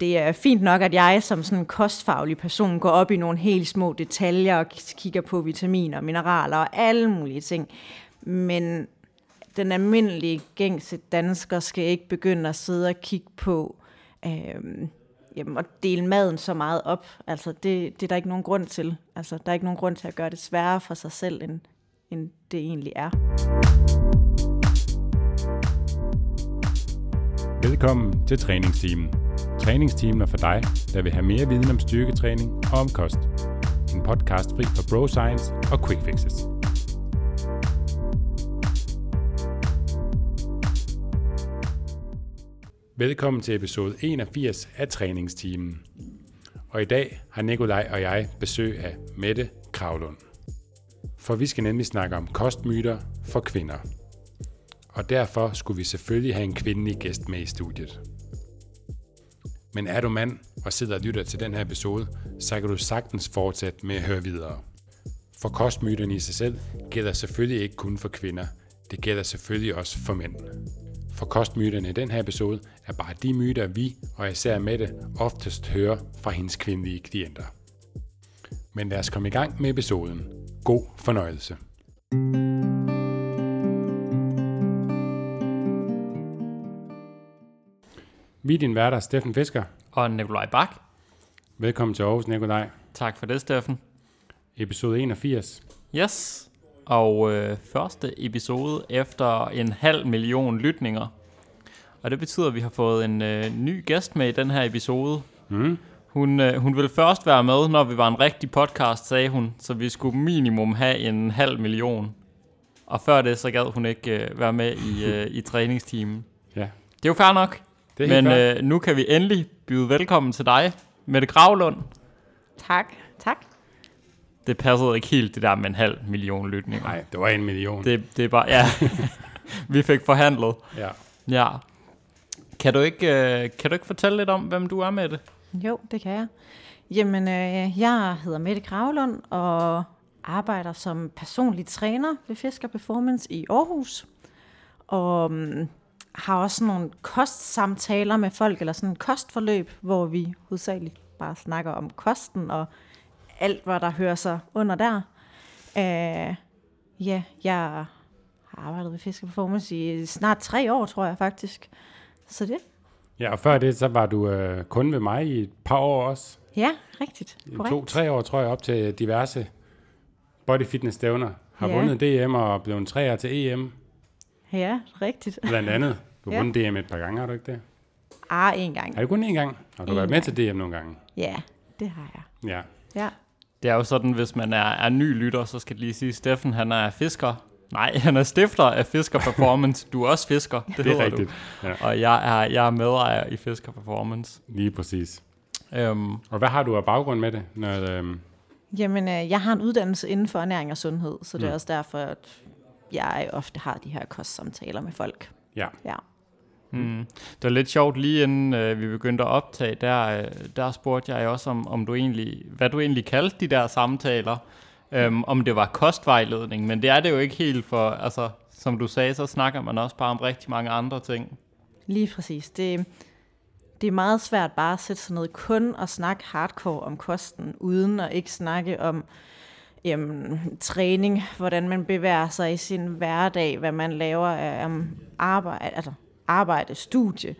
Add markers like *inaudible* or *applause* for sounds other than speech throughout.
det er fint nok, at jeg som sådan en kostfaglig person går op i nogle helt små detaljer og kigger på vitaminer, mineraler og alle mulige ting. Men den almindelige gængse dansker skal ikke begynde at sidde og kigge på øh, jamen, at dele maden så meget op. Altså, det, det er der ikke nogen grund til. Altså, der er ikke nogen grund til at gøre det sværere for sig selv, end, end det egentlig er. Velkommen til træningsteamen træningsteamet er for dig, der vil have mere viden om styrketræning og om kost. En podcast fri for bro science og quick fixes. Velkommen til episode 81 af træningsteamen. Og i dag har Nikolaj og jeg besøg af Mette Kravlund. For vi skal nemlig snakke om kostmyter for kvinder. Og derfor skulle vi selvfølgelig have en kvindelig gæst med i studiet. Men er du mand og sidder og lytter til den her episode, så kan du sagtens fortsætte med at høre videre. For kostmyterne i sig selv gælder selvfølgelig ikke kun for kvinder. Det gælder selvfølgelig også for mænd. For kostmyterne i den her episode er bare de myter, vi og især Mette oftest hører fra hendes kvindelige klienter. Men lad os komme i gang med episoden. God fornøjelse. Vi er din værter, Steffen Fisker. Og Nikolaj Bak. Velkommen til Aarhus, Nikolaj. Tak for det, Steffen. Episode 81. Yes. Og øh, første episode efter en halv million lytninger. Og det betyder, at vi har fået en øh, ny gæst med i den her episode. Mm. Hun, øh, hun ville først være med, når vi var en rigtig podcast, sagde hun. Så vi skulle minimum have en halv million. Og før det, så gad hun ikke øh, være med i, øh, i træningsteamen. Ja, Det er jo fair nok. Det er Men øh, nu kan vi endelig byde velkommen til dig, Mette Gravlund. Tak, tak. Det passede ikke helt, det der med en halv million lytninger. Nej, det var en million. Det, det er bare, ja. *laughs* vi fik forhandlet. Ja. Ja. Kan du ikke, øh, kan du ikke fortælle lidt om, hvem du er med det? Jo, det kan jeg. Jamen, øh, jeg hedder Mette Gravlund og arbejder som personlig træner ved Fisker Performance i Aarhus. Og um, har også nogle kostsamtaler med folk, eller sådan en kostforløb, hvor vi hovedsageligt bare snakker om kosten og alt, hvad der hører sig under der. Øh, ja, jeg har arbejdet ved Fisker Performance i snart tre år, tror jeg faktisk. Så det, ja, og før det, så var du øh, kun ved mig i et par år også. ja, rigtigt. Korrekt. To-tre år, tror jeg, op til diverse body fitness stævner. Har Ja. vundet DM og blevet en træer til EM, Ja, rigtigt. *laughs* blandt andet. Du har Ja. vundet DM et par gange, har du ikke det? Ah, en gang. Er det kun én gang? Har du Én været med gang. til DM nogle gange? Ja, det har jeg. Ja. Ja. Det er jo sådan, hvis man er, er ny lytter, så skal det lige sige, Steffen han er fisker. Nej, *laughs* han er stifter af Fisker Performance. Du er også fisker, *laughs* det, Det er rigtigt. Du. Ja, Og jeg er, jeg er medejer i Fisker Performance. lige præcis. Øhm, Og hvad har du af baggrund med det? Når, øhm, Jamen, øh, jeg har en uddannelse inden for ernæring og sundhed, så det er Mm. også derfor, at jeg ofte har de her kostsamtaler med folk. ja. Ja. Mm. Det var lidt sjovt, lige inden øh, vi begyndte at optage, der, øh, der spurgte jeg også, om, om du egentlig, hvad du egentlig kaldte de der samtaler. Øhm, om det var kostvejledning, men det er det jo ikke helt for, altså, som du sagde, så snakker man også bare om rigtig mange andre ting. Lige præcis. Det, det er meget svært bare at sætte sig ned kun og snakke hardcore om kosten, uden at ikke snakke om jamen, træning, hvordan man bevæger sig i sin hverdag, hvad man laver af um, arbejde, altså arbejde, studie,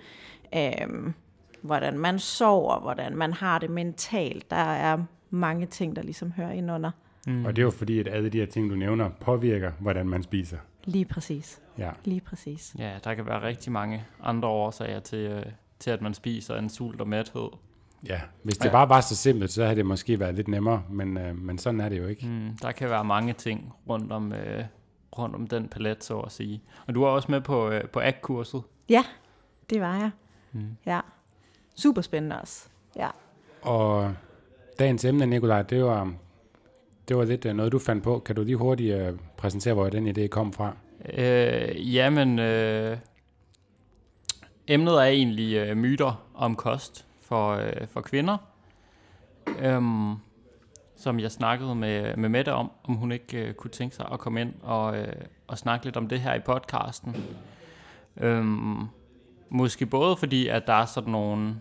um, hvordan man sover, hvordan man har det mentalt. Der er mange ting, der ligesom hører ind under. Mm. Og det er jo fordi, at alle de her ting, du nævner, påvirker, hvordan man spiser. Lige præcis. Ja. Lige præcis. Ja, der kan være rigtig mange andre årsager til, øh, til at man spiser en sult og mæthed. Ja, hvis det Ja. bare var så simpelt, så havde det måske været lidt nemmere, men, øh, men sådan er det jo ikke. Mm, der kan være mange ting rundt om, øh, rundt om den palet, så at sige. Og du er også med på, øh, på ACT-kurset. Ja, det var jeg. Mm. Ja. Super spændende også. Ja. Og dagens emne, Nikolaj, det var, det var lidt øh, noget, du fandt på. Kan du lige hurtigt øh, præsentere, hvor den idé kom fra? Øh, jamen, øh, emnet er egentlig øh, myter om kost for, øh, for kvinder. Øhm, som jeg snakkede med, med Mette om, om hun ikke øh, kunne tænke sig at komme ind og, øh, og snakke lidt om det her i podcasten. Øhm, måske både fordi, at der er sådan nogle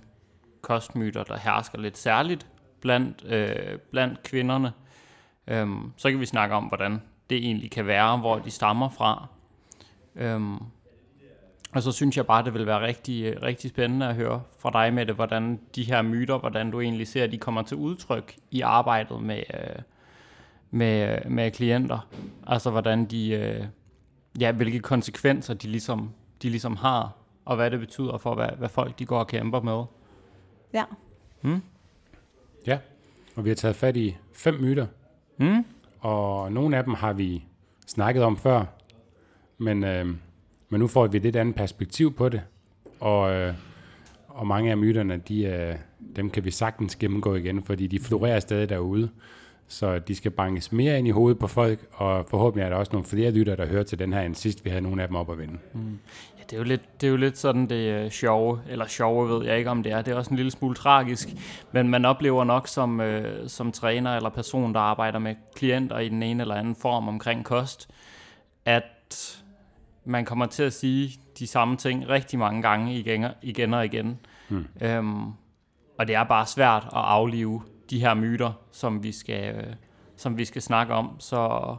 kostmyter, der hersker lidt særligt blandt, øh, blandt kvinderne. Øhm, så kan vi snakke om, hvordan det egentlig kan være, hvor de stammer fra. Øhm, og så synes jeg bare, det vil være rigtig, rigtig spændende at høre fra dig med det, hvordan de her myter, hvordan du egentlig ser, at de kommer til udtryk i arbejdet med, øh, med, med klienter. Altså hvordan de, øh, ja, hvilke konsekvenser de ligesom, de ligesom har, og hvad det betyder for, hvad, hvad folk de går og kæmper med. Ja. Mm? Ja, og vi har taget fat i fem myter, Mm? og nogle af dem har vi snakket om før, men, øh, men nu får vi et lidt andet perspektiv på det, og, øh, og mange af myterne, de, øh, dem kan vi sagtens gennemgå igen, fordi de florerer stadig derude, så de skal bankes mere ind i hovedet på folk, og forhåbentlig er der også nogle flere lytter, der hører til den her, end sidst vi havde nogle af dem op at vinde. Mm. Ja, det er jo lidt, det er jo lidt sådan det øh, sjove, eller sjove ved jeg ikke om det er. Det er også en lille smule tragisk, men man oplever nok som, øh, som træner eller person, der arbejder med klienter i den ene eller anden form omkring kost, at man kommer til at sige de samme ting rigtig mange gange igen, igen og igen. Hmm. Øhm, og det er bare svært at aflive de her myter, som vi skal, øh, som vi skal snakke om. Så,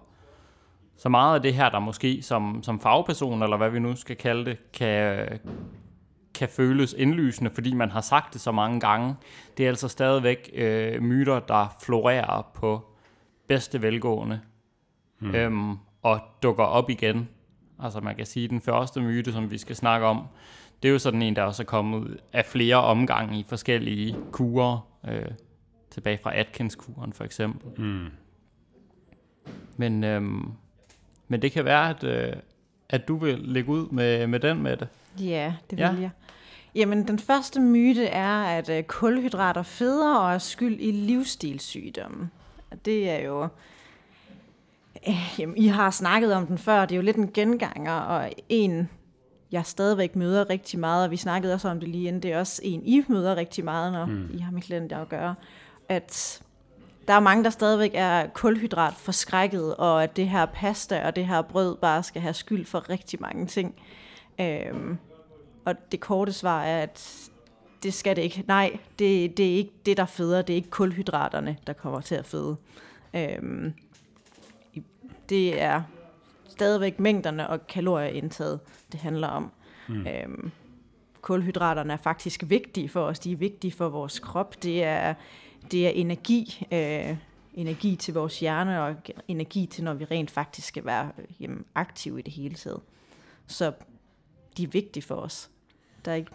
så meget af det her, der måske som, som fagperson, eller hvad vi nu skal kalde det, kan, kan føles indlysende, fordi man har sagt det så mange gange. Det er altså stadigvæk øh, myter, der florerer på bedste velgående, mm. øhm, og dukker op igen. Altså man kan sige, at den første myte, som vi skal snakke om, det er jo sådan en, der også er kommet af flere omgange i forskellige kurer, øh, tilbage fra Atkins-kuren for eksempel. Mm. Men, øhm, men det kan være, at, øh, at du vil lægge ud med, med den med det. Ja, det vil Ja. jeg. Jamen, den første myte er, at øh, kulhydrater feder og er skyld i livsstilssygdomme. Det er jo... Øh, jamen, I har snakket om den før, det er jo lidt en genganger, og en, jeg stadigvæk møder rigtig meget, og vi snakkede også om det lige inden, det er også en, I møder rigtig meget, når mm. I har med klienter at gøre, at der er mange, der stadigvæk er kulhydrat forskrækket, og at det her pasta og det her brød bare skal have skyld for rigtig mange ting. Øhm, og det korte svar er, at det skal det ikke. Nej, det, det er ikke det, der føder. Det er ikke kulhydraterne, der kommer til at føde. Øhm, det er stadigvæk mængderne og kalorieindtaget, det handler om. Mm. Øhm, kulhydraterne er faktisk vigtige for os. De er vigtige for vores krop. Det er, det er energi. Øh, energi til vores hjerne og energi til, når vi rent faktisk skal være jamen, aktive i det hele taget. Så de er vigtige for os. Der er ikke,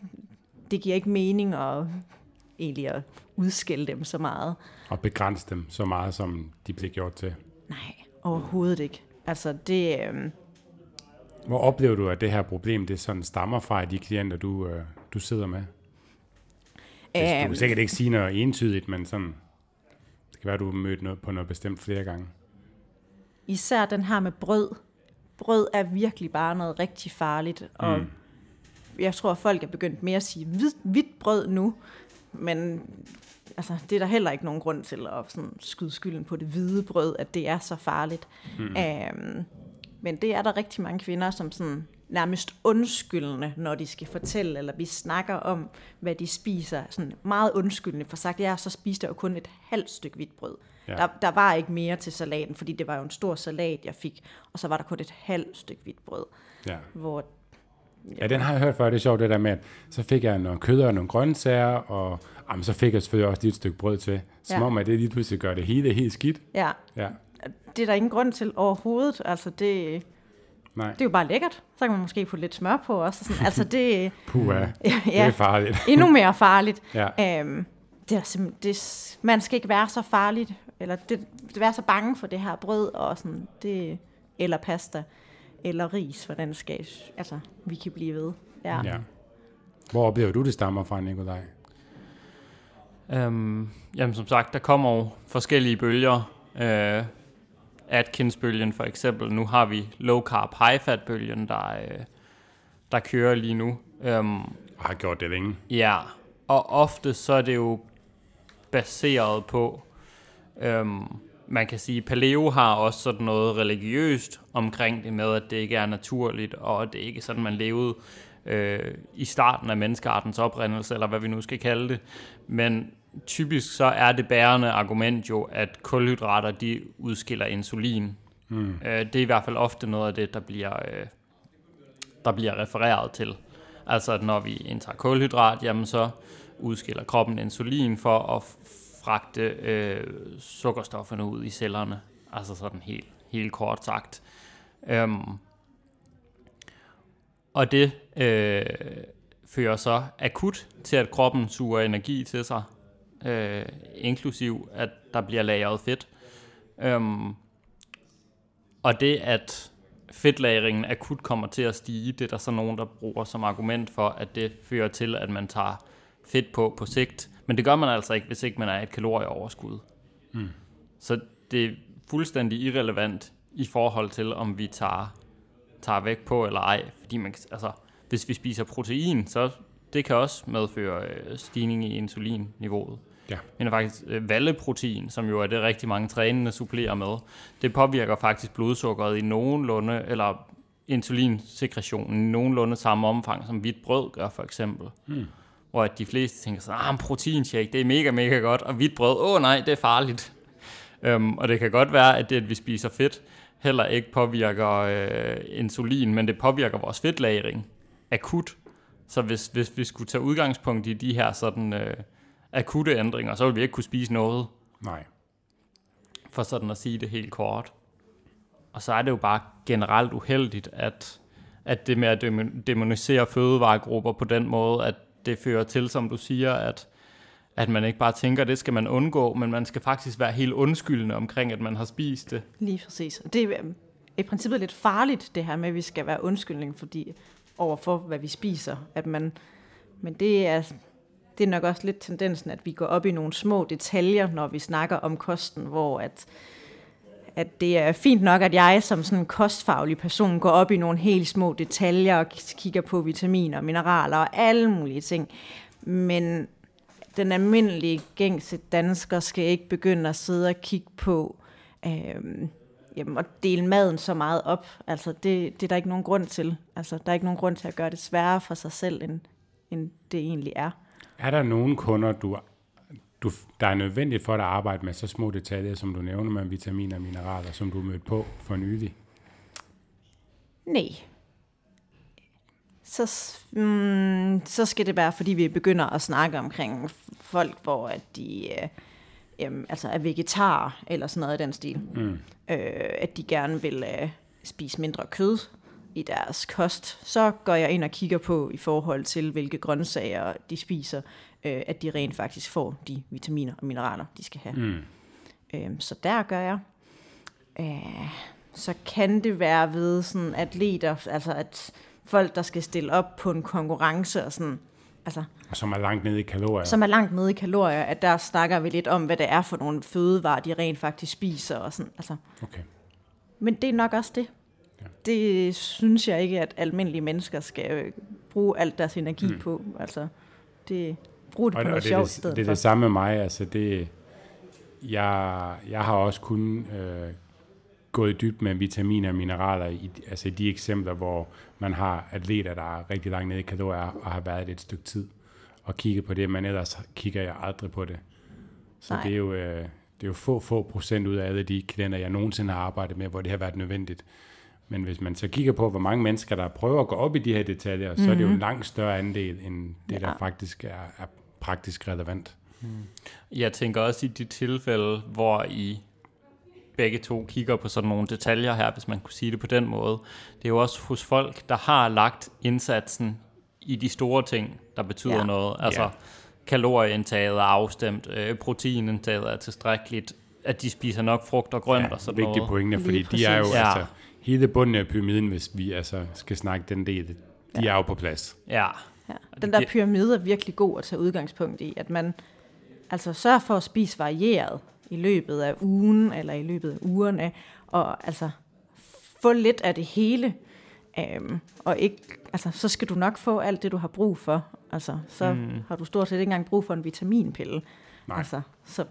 det giver ikke mening at, egentlig at udskille dem så meget. Og begrænse dem så meget, som de bliver gjort til. Nej, overhovedet ikke. Altså det, øh, Hvor oplever du, at det her problem, det sådan stammer fra de klienter, du, øh, du sidder med? Det, du Øhm. kan sikkert ikke sige noget entydigt, men sådan, det kan være, du har mødt noget på noget bestemt flere gange. især den her med brød. Brød er virkelig bare noget rigtig farligt, og Mm. jeg tror, at folk er begyndt mere at sige hvid, hvidt brød nu, men altså, det er der heller ikke nogen grund til at sådan, skyde skylden på det hvide brød, at det er så farligt. Mm. Øhm, men det er der rigtig mange kvinder, som sådan nærmest undskyldende, når de skal fortælle, eller vi snakker om, hvad de spiser, sådan meget undskyldende for sagt, ja, så spiste jeg jo kun et halvt stykke hvidt brød. Ja. Der, der var ikke mere til salaten, fordi det var jo en stor salat, jeg fik, og så var der kun et halvt stykke hvidt brød, Ja. hvor ja, den har jeg hørt før. Det er sjovt det der med, at så fik jeg noget kød og nogle grøntsager, og jamen, så fik jeg selvfølgelig også lige et stykke brød til. Som Ja. om, at det lige pludselig gør det hele helt skidt. ja, Ja, det er der ingen grund til overhovedet. Altså, det, nej. det er jo bare lækkert. Så kan man måske putte lidt smør på også. og Sådan. Altså, det *laughs* Puh, *laughs* ja. Det er ja, farligt. *laughs* endnu mere farligt. Ja. Øhm, det er simpelthen, det, man skal ikke være så farligt, eller det, det være så bange for det her brød, og sådan, det, eller pasta, eller ris, for den skal, altså, vi kan blive ved. Ja. ja. Hvor oplever du, det stammer fra, Nikolaj? Øhm, jamen som sagt, der kommer jo forskellige bølger. Øh, Atkins-bølgen for eksempel. Nu har vi low carb, high fat bølgen, der, øh, der kører lige nu. Øhm, Og har gjort det længe. ja, og ofte så er det jo baseret på, øhm, man kan sige, paleo har også sådan noget religiøst omkring det med, at det ikke er naturligt, og det er ikke sådan, man levede øh, i starten af menneskeartens oprindelse, eller hvad vi nu skal kalde det. Men typisk så er det bærende argument jo, at kulhydrater de udskiller insulin. Mm. Øh, det er i hvert fald ofte noget af det, der bliver, øh, der bliver refereret til. Altså at når vi indtager kulhydrat, jamen så udskiller kroppen insulin for at fragte øh, sukkerstofferne ud i cellerne. Altså sådan helt, helt kort sagt. Øhm, og det øh, fører så akut til, at kroppen suger energi til sig, øh, inklusiv at der bliver lagret fedt. Øhm, og det, at fedtlagringen akut kommer til at stige, det er der så nogen, der bruger som argument for, at det fører til, at man tager fedt på på sigt. Men det gør man altså ikke, hvis ikke man er et kalorieoverskud. Mm. Så det er fuldstændig irrelevant i forhold til, om vi tager, tager væk på eller ej. Fordi man, altså, hvis vi spiser protein, så det kan også medføre øh, stigning i insulinniveauet. Ja. Men faktisk øh, valleprotein, som jo er det rigtig mange trænende supplerer med, det påvirker faktisk blodsukkeret i nogenlunde, eller insulinsekretionen i nogenlunde samme omfang, som hvidt brød gør for eksempel. Mm. Hvor at de fleste tænker sådan, ah, en proteinshake, det er mega, mega godt, og hvidt brød, åh oh, nej, det er farligt. Um, og det kan godt være, at det, at vi spiser fedt, heller ikke påvirker øh, insulin, men det påvirker vores fedtlagring akut. Så hvis, hvis vi skulle tage udgangspunkt i de her sådan øh, akutte ændringer, så ville vi ikke kunne spise noget. Nej. For sådan at sige det helt kort. Og så er det jo bare generelt uheldigt, at, at det med at demonisere fødevaregrupper på den måde, at det fører til, som du siger, at, at man ikke bare tænker, at det skal man undgå, men man skal faktisk være helt undskyldende omkring, at man har spist det. Lige præcis. Det er øh, i princippet lidt farligt, det her med, at vi skal være undskyldning fordi, overfor, hvad vi spiser. At man, men det er, det er nok også lidt tendensen, at vi går op i nogle små detaljer, når vi snakker om kosten, hvor at, at det er fint nok, at jeg som sådan en kostfaglig person går op i nogle helt små detaljer og kigger på vitaminer, mineraler og alle mulige ting. Men den almindelige gængse dansker skal ikke begynde at sidde og kigge på øh, jamen, at dele maden så meget op. Altså, det, det er der ikke nogen grund til. Altså, der er ikke nogen grund til at gøre det sværere for sig selv, end, end det egentlig er. Er der nogen kunder, du, du, der er nødvendigt for dig at arbejde med så små detaljer, som du nævner med vitaminer og mineraler, som du mødte på for nylig? Nej. Så, mm, så skal det være, fordi vi begynder at snakke omkring folk, hvor at de øh, jamen, altså er vegetar eller sådan noget i den stil. Mm. Øh, at de gerne vil øh, spise mindre kød i deres kost, så går jeg ind og kigger på i forhold til, hvilke grøntsager de spiser, øh, at de rent faktisk får de vitaminer og mineraler, de skal have. Mm. Øh, så der gør jeg. Øh, så kan det være ved sådan atleter, altså at folk, der skal stille op på en konkurrence og sådan, altså, og som er langt nede i kalorier. Som er langt nede i kalorier, at der snakker vi lidt om, hvad det er for nogle fødevarer, de rent faktisk spiser. Og sådan, altså. okay. Men det er nok også det. Ja. Det synes jeg ikke, at almindelige mennesker skal øh, bruge alt deres energi mm. på. Altså, det, bruge det og, på noget sjovt det, det, det er det samme med mig. Altså, det, jeg, jeg har også kun øh, gået i dyb med vitaminer og mineraler i altså i de eksempler, hvor man har atleter, der er rigtig langt nede i kalorier og har været det et stykke tid og kigge på det, men ellers kigger jeg aldrig på det. Så Nej. det er jo, øh, det er jo få, få procent ud af alle de klienter, jeg nogensinde har arbejdet med, hvor det har været nødvendigt. Men hvis man så kigger på, hvor mange mennesker, der prøver at gå op i de her detaljer, mm-hmm. så er det jo en mhm. langt større andel, end det, ja. der faktisk er, er praktisk relevant. Mm. Jeg tænker også i de tilfælde, hvor I begge to kigger på sådan nogle detaljer her, hvis man kunne sige det på den måde. Det er jo også hos folk, der har lagt indsatsen i de store ting, der betyder ja. noget. Altså ja. kalorieindtaget er afstemt, øh, proteinindtaget er tilstrækkeligt, at de spiser nok frugt og grønt ja, og sådan vigtige noget. pointe, fordi de er jo ja. altså, hele bunden af pyramiden, hvis vi altså skal snakke den del, de ja. er jo på plads. Ja. Ja. Den der pyramide er virkelig god at tage udgangspunkt i, at man altså sørger for at spise varieret i løbet af ugen, eller i løbet af ugerne, og altså få lidt af det hele, øhm, og ikke, altså, så skal du nok få alt det, du har brug for. Altså, så mm. har du stort set ikke engang brug for en vitaminpille. Nej. Altså, så,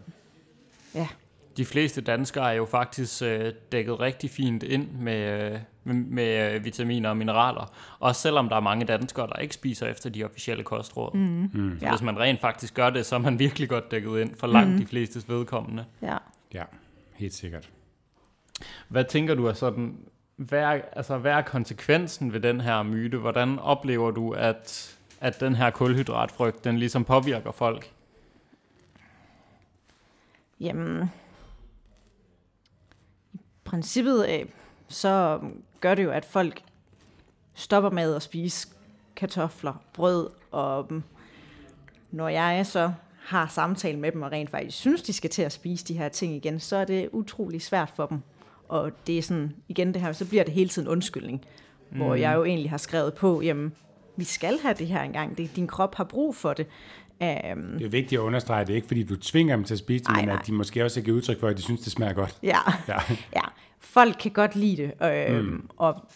ja. De fleste danskere er jo faktisk øh, dækket rigtig fint ind med, øh, med, med øh, vitaminer og mineraler. Også selvom der er mange danskere, der ikke spiser efter de officielle kostråd. Mm. Mm. Så Ja. hvis man rent faktisk gør det, så er man virkelig godt dækket ind for langt Mhm. de flestes vedkommende. Ja. Ja, helt sikkert. Hvad tænker du er sådan, hvad er, altså, hvad er konsekvensen ved den her myte? Hvordan oplever du, at, at den her kulhydratfrygt, den ligesom påvirker folk? Jamen, princippet af, så gør det jo, at folk stopper med at spise kartofler, brød, og mm, når jeg så har samtale med dem og rent faktisk synes, de skal til at spise de her ting igen, så er det utrolig svært for dem. Og det er sådan, igen det her, så bliver det hele tiden undskyldning, mm. hvor jeg jo egentlig har skrevet på, jamen, vi skal have det her engang, det, din krop har brug for det. Um, Det er vigtigt at understrege, det ikke fordi, du tvinger dem til at spise det, men nej. at de måske også giver udtryk for, at de synes, det smager godt. ja. Ja. *laughs* ja, folk kan godt lide det. Øh, mm. Og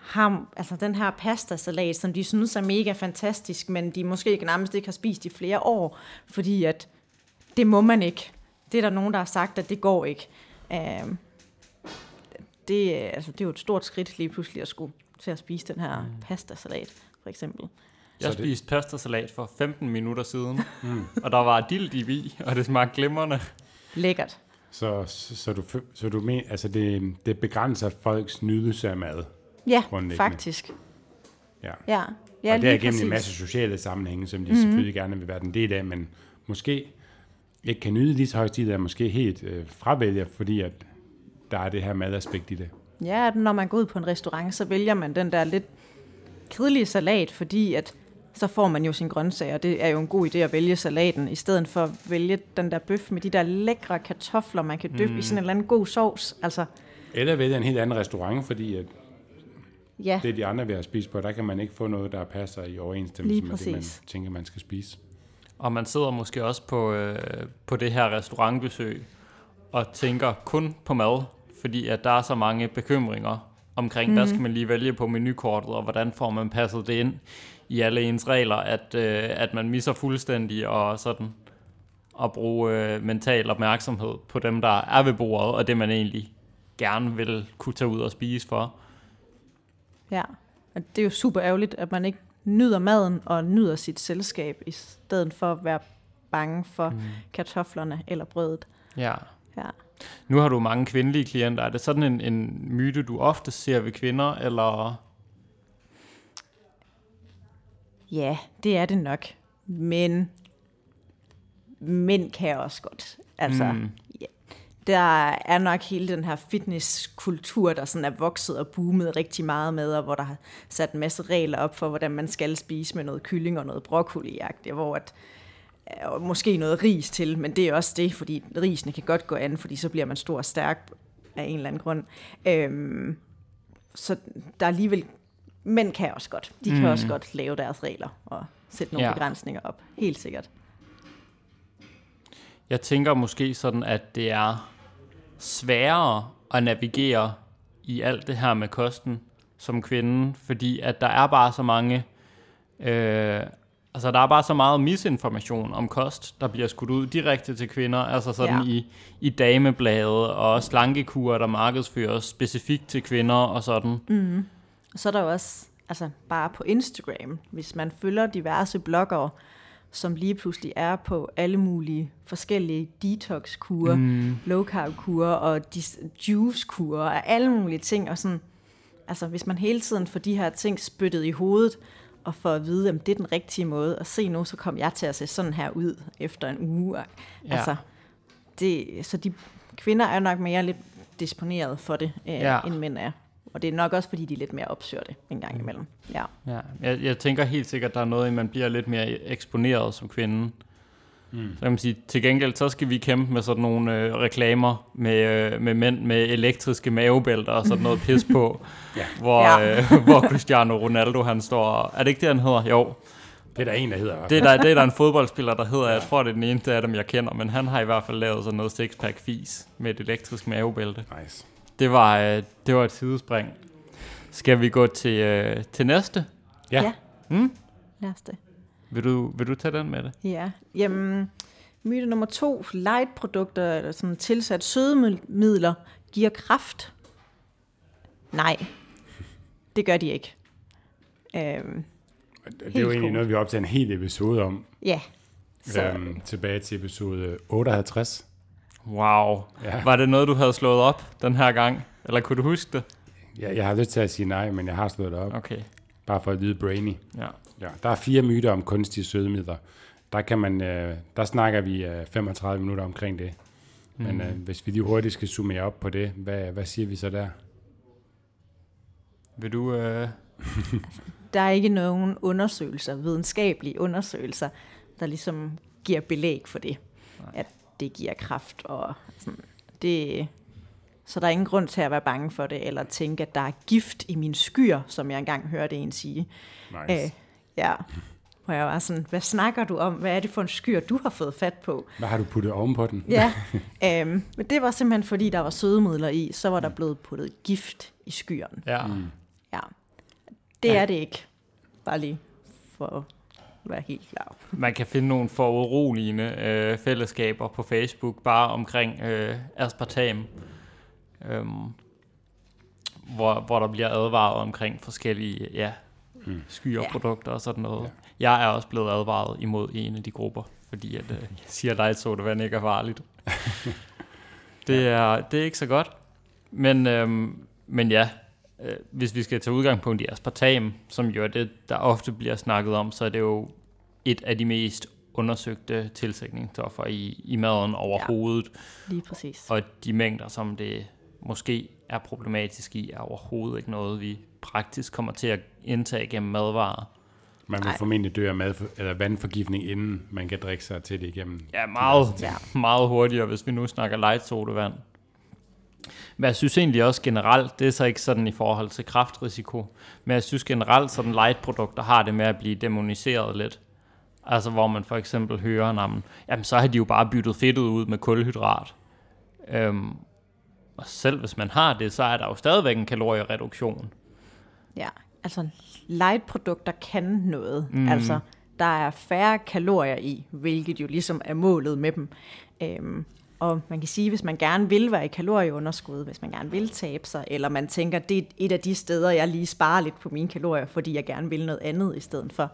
ham, altså den her pastasalat, som de synes er mega fantastisk, men de måske ikke nærmest ikke har spist i flere år, fordi at det må man ikke. Det er der nogen, der har sagt, at det går ikke. Øh, det, er- altså, det er jo et stort skridt lige pludselig at skulle til at spise den her mm. pastasalat, for eksempel. Jeg Så det- spiste pastasalat for 15 minutter siden, *laughs* mm. og der var dild i, og det smagte glimrende. Lækkert. Så, så, så, du, så du mener, altså det, det begrænser folks nydelse af mad. Ja, faktisk. Ja. Ja, ja og det er igennem en masse sociale sammenhænge, som de Mhm. mm-hmm. selvfølgelig gerne vil være en del af, men måske ikke kan nyde lige så højt stil, er måske helt øh, fravælger, fordi at der er det her madaspekt i det. Ja, at når man går ud på en restaurant, så vælger man den der lidt kedelige salat, fordi at så får man jo sine grøntsager. Det er jo en god idé at vælge salaten, i stedet for at vælge den der bøf med de der lækre kartofler, man kan dyppe mm. i sådan en eller anden god sovs. Altså, Eller vælge en helt anden restaurant, fordi at ja, det, de andre vil have spist på, der kan man ikke få noget, der passer i overensstemmelse Lige med det, man tænker, man skal spise. Og man sidder måske også på, øh, på det her restaurantbesøg og tænker kun på mad, fordi at der er så mange bekymringer omkring, mm. hvad skal man lige vælge på menukortet, og hvordan får man passet det ind i alle ens regler, at, øh, at man misser fuldstændig og sådan at bruge øh, mental opmærksomhed på dem, der er ved bordet, og det man egentlig gerne vil kunne tage ud og spise for. ja. Og det er jo super ærgerligt, at man ikke nyder maden og nyder sit selskab, i stedet for at være bange for mm. kartoflerne eller brødet. Ja. Ja. Nu har du mange kvindelige klienter. Er det sådan en, en myte, du ofte ser ved kvinder, eller... Ja, det er det nok. Men mænd kan også godt. Altså, Mm. ja, der er nok hele den her fitnesskultur, der sådan er vokset og boomet rigtig meget med, og hvor der har sat en masse regler op for, hvordan man skal spise med noget kylling og noget broccoli hvor at, og måske noget ris til, men det er også det, fordi risene kan godt gå an, fordi så bliver man stor og stærk af en eller anden grund. Øhm, så der er alligevel, mænd kan også godt. De kan Mm. også godt lave deres regler og sætte nogle Ja. begrænsninger op. Helt sikkert. Jeg tænker måske sådan, at det er sværere at navigere i alt det her med kosten som kvinde, fordi at der er bare så mange, øh, altså der er bare så meget misinformation om kost, der bliver skudt ud direkte til kvinder, altså sådan Ja. i, i dameblade og slankekurer, der markedsføres specifikt til kvinder og sådan. Mm. Og så er der jo også, altså bare på Instagram, hvis man følger diverse bloggere, som lige pludselig er på alle mulige forskellige detox-kurer, mm. low carb-kurer og juice-kurer og alle mulige ting. Og sådan, altså hvis man hele tiden får de her ting spyttet i hovedet, og for at vide, at det er den rigtige måde, og se nu, så kom jeg til at se sådan her ud efter en uge. Ja. Ja. Altså, det, så de kvinder er nok mere lidt disponeret for det, øh, ja. end mænd er. Og det er nok også, fordi de er lidt mere opsørte en gang imellem. Ja. Ja, jeg, jeg tænker helt sikkert, der er noget, i, man bliver lidt mere eksponeret som kvinde. Mm. Så kan man sige, til gengæld, så skal vi kæmpe med sådan nogle øh, reklamer med, øh, med mænd med elektriske mavebælter og sådan noget *laughs* pis på, Ja. hvor, Ja. øh, *laughs* hvor Cristiano Ronaldo han står. Er det ikke det, han hedder? Jo, Det er der en, der hedder. det er der, det er der en *laughs* fodboldspiller, der hedder. Jeg tror, det er den eneste af dem, jeg kender, men han har i hvert fald lavet sådan noget sixpack fis med et elektrisk mavebælte. Nice. Det var, øh, det var et sidespring. Skal vi gå til, øh, til næste? Ja. Ja. Mm? Lad os det. Vil du, vil du tage den med det? Ja, jamen, Myte nummer to. Light-produkter, eller sådan tilsat sødemidler, giver kraft. Nej, det gør de ikke. Øhm, Det er jo egentlig cool. noget, vi har optaget en hel episode om. ja, så Øhm, tilbage til episode 58. Wow. Ja. Var det noget, du havde slået op den her gang? Eller kunne du huske det? Jeg, jeg har lyst til at sige nej, men jeg har slået det op. Okay, Bare for at lyde brainy. ja. Ja, der er fire myter om kunstige sødemidler. Der, kan man, øh, der snakker vi øh, 35 minutter omkring det. Men Mhm. øh, hvis vi lige hurtigt skal summere op på det, hvad, hvad siger vi så der? Vil du... Øh... *laughs* der er ikke nogen undersøgelser, videnskabelige undersøgelser, der ligesom giver belæg for det, Nej. at det giver kraft og sådan. Det, så der er ingen grund til at være bange for det, eller tænke, at der er gift i min skyer, som jeg engang hørte en sige. Nice. Øh, ja, hvor jeg var sådan, hvad snakker du om? Hvad er det for en skyer, du har fået fat på? Hvad har du puttet ovenpå den? Ja, *laughs* øhm, men det var simpelthen fordi, der var sødemidler i, så var der blevet puttet gift i skyerne. Ja. Mm. Ja, det Ja. er det ikke. Bare lige for være helt klar. Man kan finde nogle foruroligende øh, fællesskaber på Facebook, bare omkring øh, aspartam, øhm, hvor, hvor der bliver advaret omkring forskellige ja, Mm. skyreprodukter og sådan noget. Ja. Ja. Jeg er også blevet advaret imod en af de grupper, fordi at, øh, *laughs* jeg siger, at light sodavand ikke er farligt. *laughs* det, er, det er ikke så godt. Men, øhm, men ja, øh, hvis vi skal tage udgangspunkt i aspartam, som jo er det, der ofte bliver snakket om, så er det jo et af de mest undersøgte tilsætningsstoffer i, i maden overhovedet. Ja. Lige præcis. Og de mængder, som det måske er problematisk i, er overhovedet ikke noget, vi praktisk kommer til at indtage gennem madvarer. Man vil Nej. formentlig dø af mad, eller vandforgiftning, inden man kan drikke sig til det igennem. Ja, meget, Ja. meget hurtigere, hvis vi nu snakker light sodavand. Men jeg synes egentlig også generelt, det er så ikke sådan i forhold til kraftrisiko, men jeg synes generelt, sådan light-produkter har det med at blive demoniseret lidt. Altså hvor man for eksempel hører, jamen, jamen så har de jo bare byttet fedtet ud med kulhydrat. Øhm, og selv hvis man har det, så er der jo stadigvæk en kaloriereduktion. Ja, altså light-produkter kan noget. Mm. Altså, der er færre kalorier i, hvilket jo ligesom er målet med dem. Øhm, og man kan sige, hvis man gerne vil være i kalorieunderskud, hvis man gerne vil tabe sig, eller man tænker, det er et af de steder, jeg lige sparer lidt på mine kalorier, fordi jeg gerne vil noget andet i stedet for.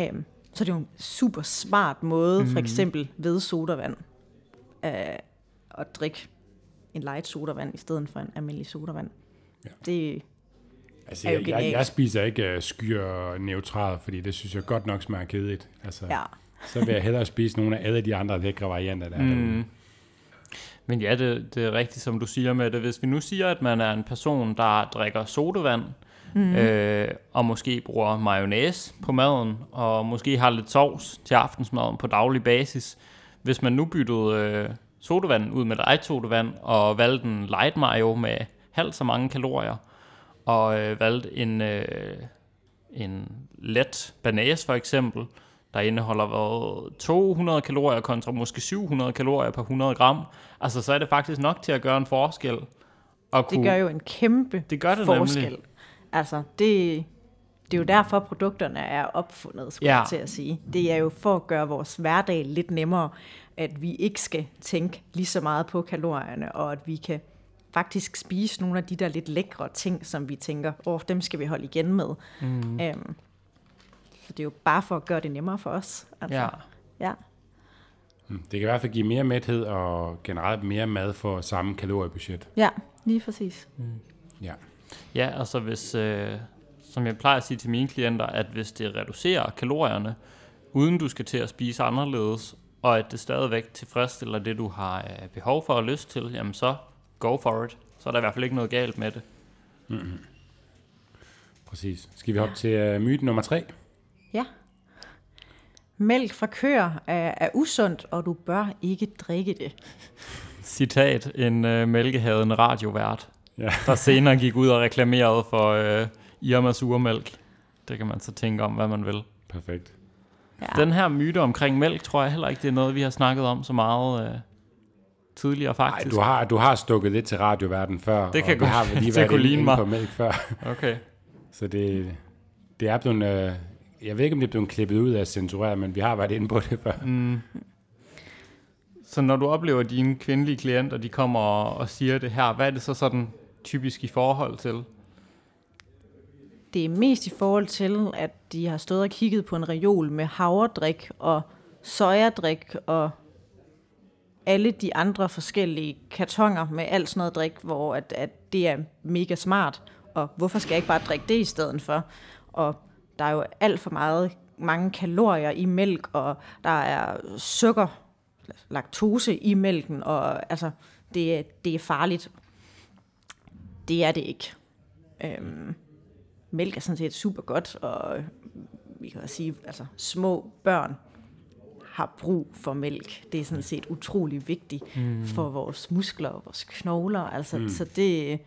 Øhm, så det er jo en super smart måde, mm. for eksempel ved sodavand, øh, at drikke en light sodavand i stedet for en almindelig sodavand. Ja. Det, Altså, er jo jeg, jeg, genialt. jeg spiser ikke uh, skyer neutralt, fordi det synes jeg godt nok smager kedeligt. Altså, ja. Så vil jeg hellere spise nogle af alle de andre lækre varianter, der er derude. Men ja, det, det er rigtigt, som du siger med det. Hvis vi nu siger, at man er en person, der drikker sodavand, mm. øh, og måske bruger mayonnaise på maden, og måske har lidt sovs til aftensmaden på daglig basis. Hvis man nu byttede øh, sodavand ud med light sodavand, og valgte en light mayo med halvt så mange kalorier, og øh, valgte en, øh, en let banase for eksempel, der indeholder hvad, 200 kalorier kontra måske 700 kalorier per 100 gram. Altså, så er det faktisk nok til at gøre en forskel. Og Det gør jo en kæmpe Det gør det forskel. nemlig. Altså, det, det er jo derfor, produkterne er opfundet, skulle Ja. jeg til at sige. Det er jo for at gøre vores hverdag lidt nemmere, at vi ikke skal tænke lige så meget på kalorierne, og at vi kan faktisk spise nogle af de der lidt lækre ting, som vi tænker, åh, oh, dem skal vi holde igen med. Mm. Øhm, så det er jo bare for at gøre det nemmere for os. Altså, Ja. ja. Mm. Det kan i hvert fald give mere mæthed og generelt mere mad for samme kaloriebudget. ja, lige præcis. Ja. Ja, altså hvis, øh, som jeg plejer at sige til mine klienter, at hvis det reducerer kalorierne, uden du skal til at spise anderledes, og at det stadigvæk tilfredsstiller det, du har øh, behov for og lyst til, jamen så go for it. Så er der i hvert fald ikke noget galt med det. Præcis. Skal vi op til uh, myte nummer tre? Ja. Mælk fra køer er, er usundt, og du bør ikke drikke det. Citat, en øh, mælkehadende radiovært, Ja. der senere gik ud og reklamerede for øh, Irmas urmælk. Det kan man så tænke om, hvad man vil. Perfekt. Ja. Den her myte omkring mælk, tror jeg heller ikke, det er noget, vi har snakket om så meget øh, tidligere Ej, faktisk. du har, du har stukket lidt til radioverden før. Det kan og vi godt- har lige *laughs* det været kunne inde, på mælk før. Okay. Så det, det er blevet... Øh, jeg ved ikke, om det er blevet klippet ud af censureret, men vi har været inde på det før. Mm, Så når du oplever dine kvindelige klienter, de kommer og, og siger det her, hvad er det så sådan typisk i forhold til? Det er mest i forhold til, at de har stået og kigget på en reol med havredrik og sojadrik og alle de andre forskellige kartonger med alt sådan noget drik, hvor at, at det er mega smart, og hvorfor skal jeg ikke bare drikke det i stedet for? Og der er jo alt for meget, mange kalorier i mælk, og der er sukker, laktose i mælken, og altså, det, det er farligt. Det er det ikke. Øhm, mælk er sådan set super godt, og vi kan også sige, altså små børn har brug for mælk. Det er sådan set utrolig vigtigt mm. for vores muskler og vores knogler. Altså, mm. Så det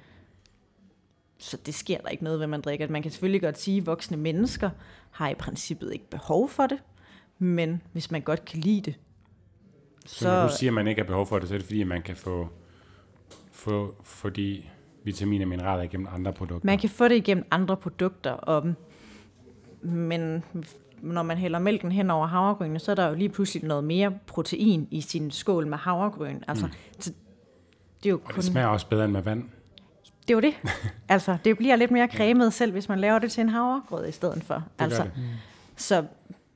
så det sker der ikke noget ved, man drikker. Man kan selvfølgelig godt sige, at voksne mennesker har i princippet ikke behov for det, men hvis man godt kan lide det, så... så når du siger, at man ikke har behov for det, så er det fordi, man kan få, få, få de vitaminer og mineraler igennem andre produkter. Man kan få det igennem andre produkter, og, men når man hælder mælken hen over havregrynene, så er der jo lige pludselig noget mere protein i sin skål med havregryn. Altså, mm. så det er jo kun... Og det smager også bedre end med vand. Det er jo det. *laughs* altså, det bliver lidt mere cremet selv, hvis man laver det til en havregrød i stedet for. Altså, det. Mm. Så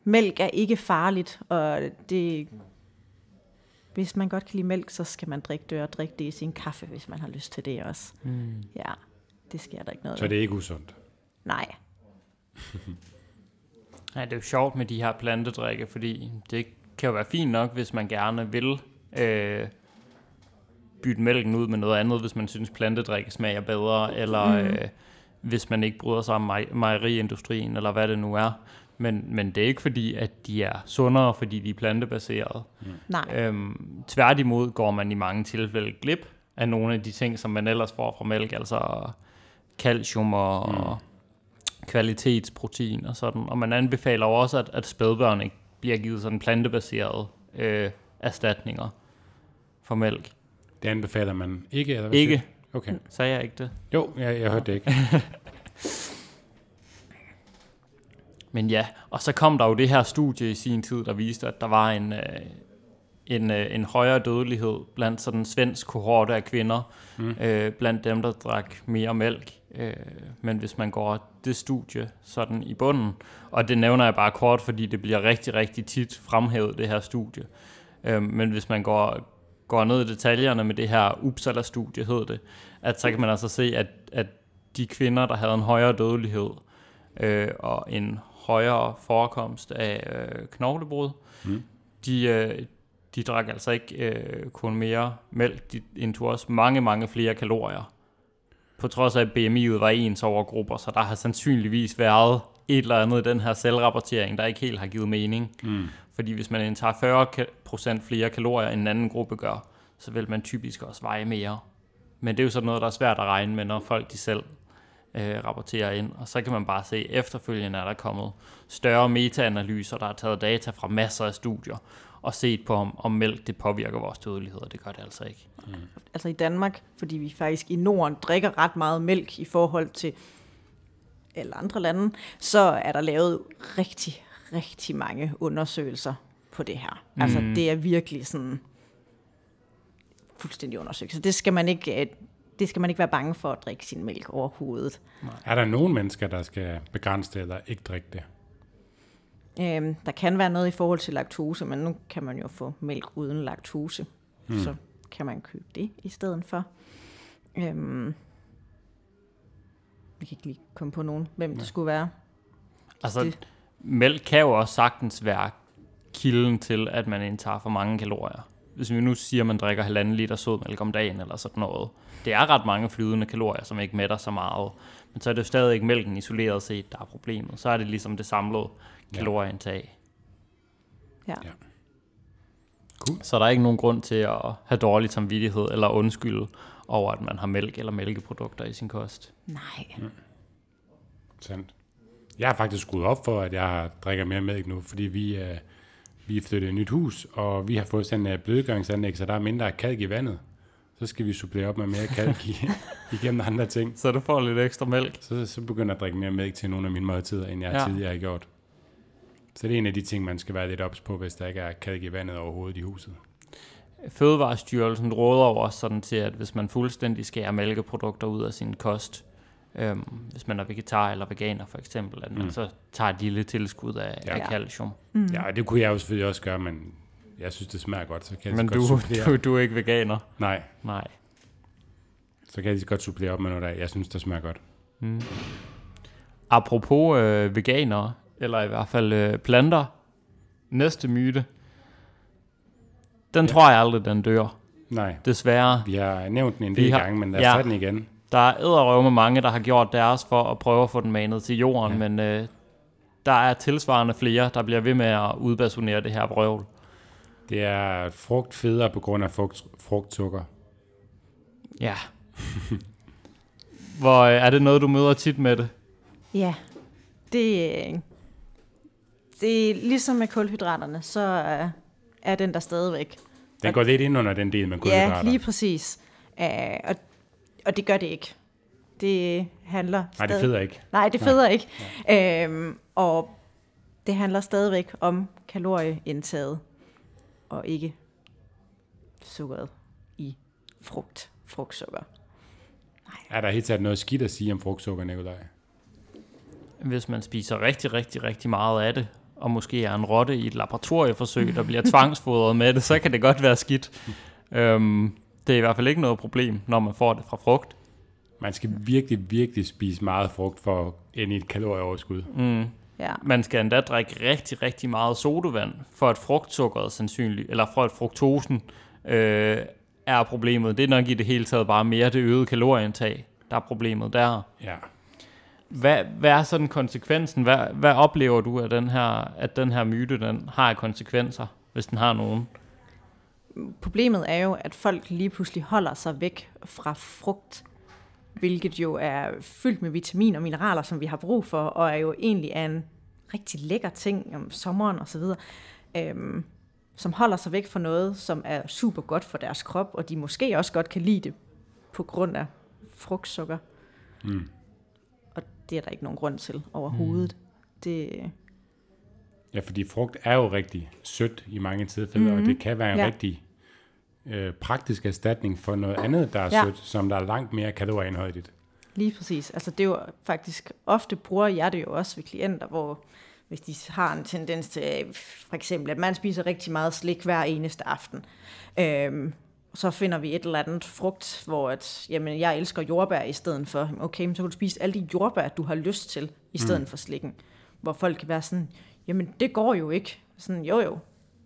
mælk er ikke farligt, og det hvis man godt kan lide mælk, så skal man drikke det, og drikke det i sin kaffe, hvis man har lyst til det også. Mm. Ja, det sker der ikke noget Så det er ikke usundt? Nej. *laughs* Ja, det er jo sjovt med de her plantedrikke, fordi det kan jo være fint nok, hvis man gerne vil øh, bytte mælken ud med noget andet, hvis man synes plantedrikke smager bedre, eller mm. øh, hvis man ikke bryder sig om mej- mejeriindustrien, eller hvad det nu er. Men, men det er ikke fordi, at de er sundere, fordi de er plantebaserede. Mm. Nej. Øhm, tværtimod går man i mange tilfælde glip af nogle af de ting, som man ellers får fra mælk, altså calcium og, mm. og kvalitetsprotein og sådan. Og man anbefaler også, at, at spædbørn ikke bliver givet sådan plantebaserede øh, erstatninger for mælk. Det anbefaler man ikke? Eller hvad ikke. Okay. Sagde jeg ikke det? Jo, jeg, jeg hørte det ikke. *laughs* Men ja, og så kom der jo det her studie i sin tid, der viste, at der var en, øh, en, øh, en højere dødelighed blandt sådan en svensk kohorte af kvinder, mm. øh, blandt dem, der drak mere mælk. Øh, men hvis man går det studie sådan i bunden, og det nævner jeg bare kort, fordi det bliver rigtig, rigtig tit fremhævet, det her studie. Øh, men hvis man går, går ned i detaljerne med det her Uppsala-studie, hed det, at så kan man altså se, at, at de kvinder, der havde en højere dødelighed, øh, og en højere forekomst af øh, knoglebrud. Mm. De, øh, de drak altså ikke øh, kun mere mælk, de indtog også mange, mange flere kalorier. På trods af, at BMI'et var ens over grupper, så der har sandsynligvis været et eller andet i den her selvrapportering, der ikke helt har givet mening. Mm. Fordi hvis man indtager 40% flere kalorier, end en anden gruppe gør, så vil man typisk også veje mere. Men det er jo sådan noget, der er svært at regne med, når folk de selv øh, rapporterer ind. Og så kan man bare se, at efterfølgende er der kommet større metaanalyser, der har taget data fra masser af studier, og set på, om, om mælk det påvirker vores dødelighed, og det gør det altså ikke. Mm. Altså i Danmark, fordi vi faktisk i Norden drikker ret meget mælk i forhold til alle andre lande, så er der lavet rigtig, rigtig mange undersøgelser på det her. Altså mm. det er virkelig sådan fuldstændig undersøgt. Så det skal man ikke øh, det skal man ikke være bange for at drikke sin mælk overhovedet. Nej. Er der nogen mennesker, der skal begrænse det eller ikke drikke det? Øhm, der kan være noget i forhold til laktose, men nu kan man jo få mælk uden laktose. Hmm. Så kan man købe det i stedet for. Øhm, vi kan ikke lige komme på nogen, hvem Nej. det skulle være. Altså, det. Mælk kan jo også sagtens være kilden til, at man indtager for mange kalorier. Hvis vi nu siger, at man drikker halvanden liter sødmælk om dagen eller sådan noget, det er ret mange flydende kalorier, som ikke mætter så meget. Men så er det jo stadig ikke mælken isoleret set, der er problemet. Så er det ligesom det samlede kalorieindtag. Ja. ja. Cool. Så der er ikke nogen grund til at have dårlig samvittighed eller undskylde over, at man har mælk eller mælkeprodukter i sin kost. Nej. Mm. Sandt. Jeg har faktisk skruet op for, at jeg drikker mere mælk nu, fordi vi, uh, vi er flyttet et nyt hus, og vi har fået sådan en blødgøringsanlæg, så der er mindre kalk i vandet så skal vi supplere op med mere kalk i, *laughs* igennem andre ting. Så du får lidt ekstra mælk? Så, så begynder jeg at drikke mere mælk til nogle af mine måltider, end jeg ja. tidligere har gjort. Så det er en af de ting, man skal være lidt ops på, hvis der ikke er kalk i vandet overhovedet i huset. Fødevarestyrelsen råder over sådan til, at hvis man fuldstændig skærer mælkeprodukter ud af sin kost, øhm, hvis man er vegetar eller veganer for eksempel, at man Mm. så tager et lille tilskud af, Ja. af calcium. Mm. Ja, det kunne jeg jo selvfølgelig også gøre, men jeg synes, det smager godt, så kan jeg Men du, godt supplere. du, du er ikke veganer? Nej, Nej. så kan jeg lige godt supplere op med noget, der jeg synes, der smager godt. Mm. Apropos øh, veganere, eller i hvert fald øh, planter, næste myte, den Ja. tror jeg aldrig, den dør. Nej, Desværre. vi har nævnt den en del har- gange, men lad os ja. tage den igen. Der er edderrøve med mange, der har gjort deres for at prøve at få den manet til jorden, Ja. men øh, der er tilsvarende flere, der bliver ved med at udbasunere det her vrøvl. Det er frugt federe på grund af frugt, frugtsukker. Ja. Hvor øh, er det noget, du møder tit med det? Ja, det, øh, det er ligesom med kulhydraterne, så øh, er den der stadigvæk. Den går lidt ind under den del med kulhydrater. Ja, lige præcis. Uh, og, og det gør det ikke. Det handler Nej, det stadig- fedder ikke. Nej, det fedder ikke. Øhm, og det handler stadigvæk om kalorieindtaget, og ikke sukkeret i frugt, frugtsukker. Er der helt taget noget skidt at sige om frugtsukker, Nikolaj? Hvis man spiser rigtig, rigtig, rigtig meget af det, og måske er en rotte i et laboratorieforsøg, der bliver tvangsfodret med det, så kan det godt være skidt. Øhm, det er i hvert fald ikke noget problem, når man får det fra frugt. Man skal virkelig, virkelig spise meget frugt for at ende i et kalorieoverskud. Mm. Ja. Man skal endda drikke rigtig, rigtig meget sodavand, for at frugtsukkeret sandsynligt, eller for at fruktosen øh, er problemet. Det er nok i det hele taget bare mere det øgede kalorieindtag, der er problemet der. Ja. Hvad, hvad er sådan konsekvensen? Hvad, hvad oplever du, at den, her, at den her myte den har af konsekvenser, hvis den har nogen? Problemet er jo, at folk lige pludselig holder sig væk fra frugt, hvilket jo er fyldt med vitaminer og mineraler, som vi har brug for, og er jo egentlig er en rigtig lækker ting om sommeren og så videre, øhm, som holder sig væk fra noget, som er super godt for deres krop, og de måske også godt kan lide det på grund af frugtsukker. Mm. Og det er der ikke nogen grund til overhovedet. Mm. Det, Ja, fordi frugt er jo rigtig sødt i mange tilfælde, mm-hmm. og det kan være en. Ja. rigtig øh, praktisk erstatning for noget andet, der er ja. Sødt, som der er langt mere kalorieindholdigt. Lige præcis. Altså det er jo faktisk, ofte bruger jeg det jo også ved klienter, hvor hvis de har en tendens til, for eksempel, at man spiser rigtig meget slik hver eneste aften, øhm, så finder vi et eller andet frugt, hvor at, jamen, jeg elsker jordbær i stedet for. Okay, men så kan du spise alle de jordbær, du har lyst til, i stedet mm. for slikken. Hvor folk kan være sådan, jamen det går jo ikke. Sådan, jo jo,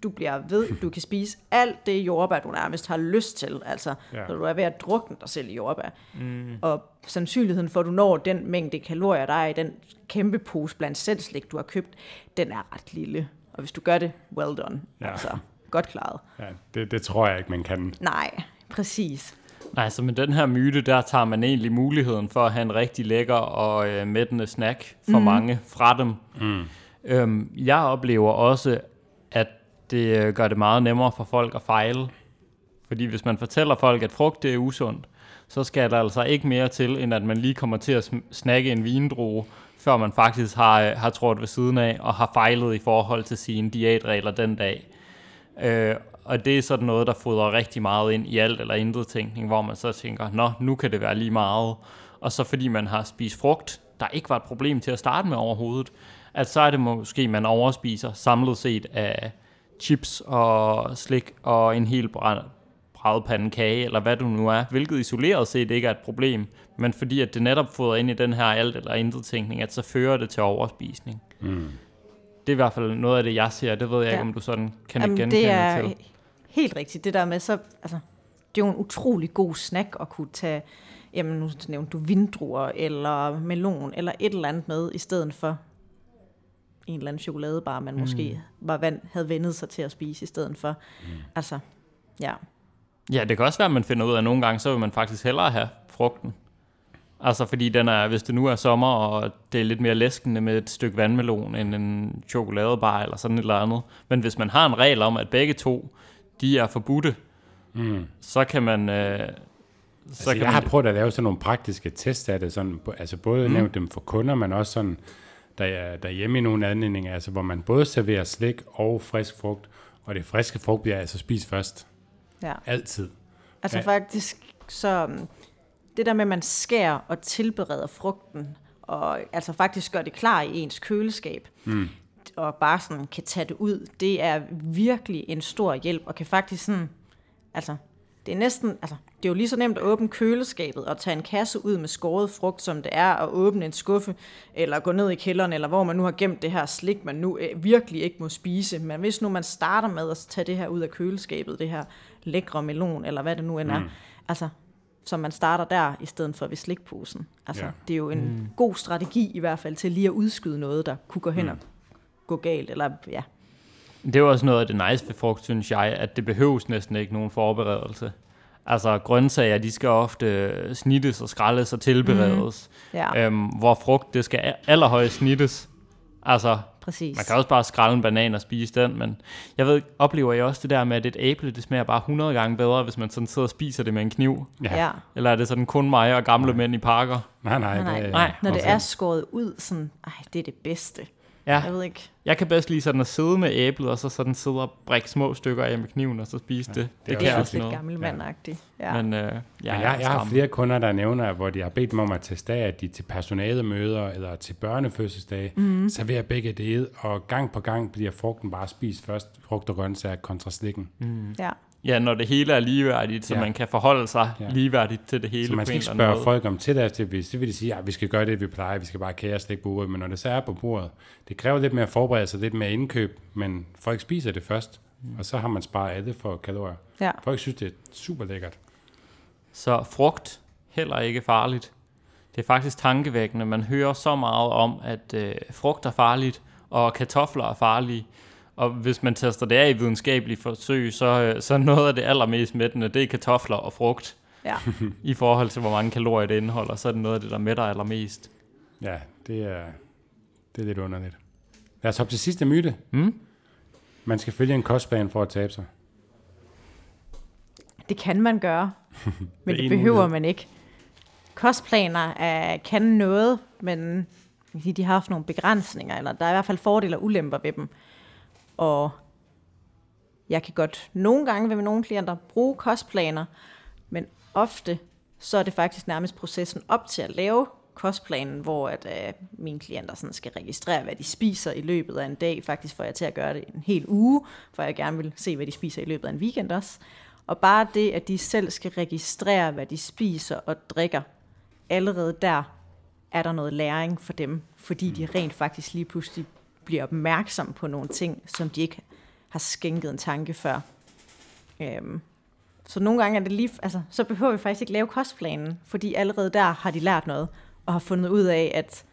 du bliver ved, *laughs* du kan spise alt det jordbær, du nærmest har lyst til. Altså, Ja. så du er ved at drukne dig selv i jordbær. Mm. Og sandsynligheden for, at du når den mængde kalorier, der er i den kæmpe pose blandt selv slik, du har købt, den er ret lille. Og hvis du gør det, well done. Ja. Altså, godt klaret. Ja, det, det tror jeg ikke, man kan. Nej, præcis. Nej, så med den her myte, der tager man egentlig muligheden for at have en rigtig lækker og øh, mættende snack for mm. mange fra dem. Mm. Øhm, jeg oplever også, at det øh, gør det meget nemmere for folk at fejle. Fordi hvis man fortæller folk, at frugt det er usundt, så skal der altså ikke mere til, end at man lige kommer til at snakke en vindrue, før man faktisk har, øh, har trådt ved siden af og har fejlet i forhold til sine diætregler den dag. Øh, og det er sådan noget, der fodrer rigtig meget ind i alt eller intet tænkning, hvor man så tænker, nå, nu kan det være lige meget. Og så fordi man har spist frugt, der ikke var et problem til at starte med overhovedet, at så er det måske, man overspiser samlet set af chips og slik og en hel brænd, brædpande kage, eller hvad du nu er, hvilket isoleret set ikke er et problem, men fordi at det netop fodrer ind i den her alt eller intet tænkning, at så fører det til overspisning. Mm. Det er i hvert fald noget af det, jeg ser. Det ved jeg. Ja. ikke, om du sådan kan Jamen, genkende det er til. helt rigtigt. Det der med, så, altså, det er jo en utrolig god snack at kunne tage, jamen nu nævnte du vindruer, eller melon, eller et eller andet med, i stedet for en eller anden chokoladebar, man mm. måske var vand, havde vendet sig til at spise i stedet for. Mm. Altså, ja. Ja, det kan også være, at man finder ud af, at nogle gange, så vil man faktisk hellere have frugten. Altså fordi den er, hvis det nu er sommer, og det er lidt mere læskende med et stykke vandmelon end en chokoladebar eller sådan et eller andet. Men hvis man har en regel om, at begge to, de er forbudte, Mm. så kan man... Øh, så Altså, kan jeg man, har prøvet at lave sådan nogle praktiske tests af det, sådan, altså både mm. nævnt dem for kunder, men også sådan der, derhjemme i nogle anledninger, altså hvor man både serverer slik og frisk frugt, og det friske frugt bliver altså spist først. Ja. Altid. Altså Ja. faktisk, så um, det der med, at man skærer og tilbereder frugten, og altså faktisk gør det klar i ens køleskab, mm. og bare sådan kan tage det ud, det er virkelig en stor hjælp, og kan faktisk sådan, altså, det er næsten, altså, det er jo lige så nemt at åbne køleskabet og tage en kasse ud med skåret frugt, som det er at åbne en skuffe, eller gå ned i kælderen, eller hvor man nu har gemt det her slik, man nu øh, virkelig ikke må spise. Men hvis nu man starter med at tage det her ud af køleskabet, det her lækre melon, eller hvad det nu end er, mm. altså, så man starter der, i stedet for ved slikposen. Altså, Ja. ja. det er jo en mm. god strategi i hvert fald til lige at udskyde noget, der kunne gå hen mm. og gå galt, eller ja. Det er jo også noget af det nice ved frugt, synes jeg, at det behøves næsten ikke nogen forberedelse. Altså grøntsager, de skal ofte snittes og skrælles og tilberedes. Ja, Øhm, hvor frugt, det skal allerhøjst snittes. Altså, præcis. man kan også bare skrælle en banan og spise den, men jeg ved, oplever jeg også det der med, at et æble, det smager bare 100 gange bedre, hvis man sådan sidder og spiser det med en kniv? Ja. Ja. Eller er det sådan kun mig og gamle mænd i parker? Nej, nej. Nej, nej. Det, Nej. Når det er skåret ud, sådan, ej, det er det bedste. Ja, Jeg ved ikke. jeg kan bedst lide sådan at sidde med æblet, og så sådan sidde og brække små stykker af med kniven, og så spise det. er Det, også kan jeg er også lidt gammelmandagtigt. Ja. Men øh, jeg, Men jeg, jeg har flere kunder, der nævner, hvor de har bedt dem om at teste af, at de til personalemøder eller til børnefødselsdage mm. serverer begge dele, og gang på gang bliver frugten bare spist først, frugt og grøntsager kontra slikken. Mm. ja. Ja, når det hele er ligeværdigt, så Ja. man kan forholde sig Ja. ligeværdigt til det hele Så man skal ikke spørge måde. folk om tilladelse til, hvis det vil de sige, at vi skal gøre det, vi plejer, vi skal bare kære slik på bordet, men når det så er på bordet, det kræver lidt mere forberedelse, lidt mere indkøb, men folk spiser det først, og så har man sparet alle for kalorier. ja. Folk synes, det er super lækkert. Så frugt, heller ikke farligt. Det er faktisk tankevækkende. Man hører så meget om, at øh, frugt er farligt, og kartofler er farlige. Og hvis man tester det af i videnskabelige forsøg, så, øh, så er noget af det allermest mættende, det er kartofler og frugt. ja. *laughs* I forhold til, hvor mange kalorier det indeholder, så er det noget af det, der mætter allermest. Ja, det er, det er lidt underligt. Lad os hoppe til sidste myte. Mm? Man skal følge en kostplan for at tabe sig. Det kan man gøre, *laughs* men Det det behøver mulighed. man ikke. Kostplaner er, kan noget, men man kan sige, de har haft nogle begrænsninger, eller der er i hvert fald fordele og ulemper ved dem. Og jeg kan godt nogle gange ved nogle klienter bruge kostplaner, men ofte så er det faktisk nærmest processen op til at lave kostplanen, hvor at, øh, mine klienter sådan skal registrere, hvad de spiser i løbet af en dag. Faktisk får jeg til at gøre det en hel uge, for jeg gerne vil se, hvad de spiser i løbet af en weekend også. Og bare det, at de selv skal registrere, hvad de spiser og drikker, allerede der er der noget læring for dem, fordi de rent faktisk lige pludselig bliver opmærksom på nogle ting, som de ikke har skænket en tanke før. Øhm, så nogle gange er det lige, altså, så behøver vi faktisk ikke lave kostplanen, fordi allerede der har de lært noget, og har fundet ud af, at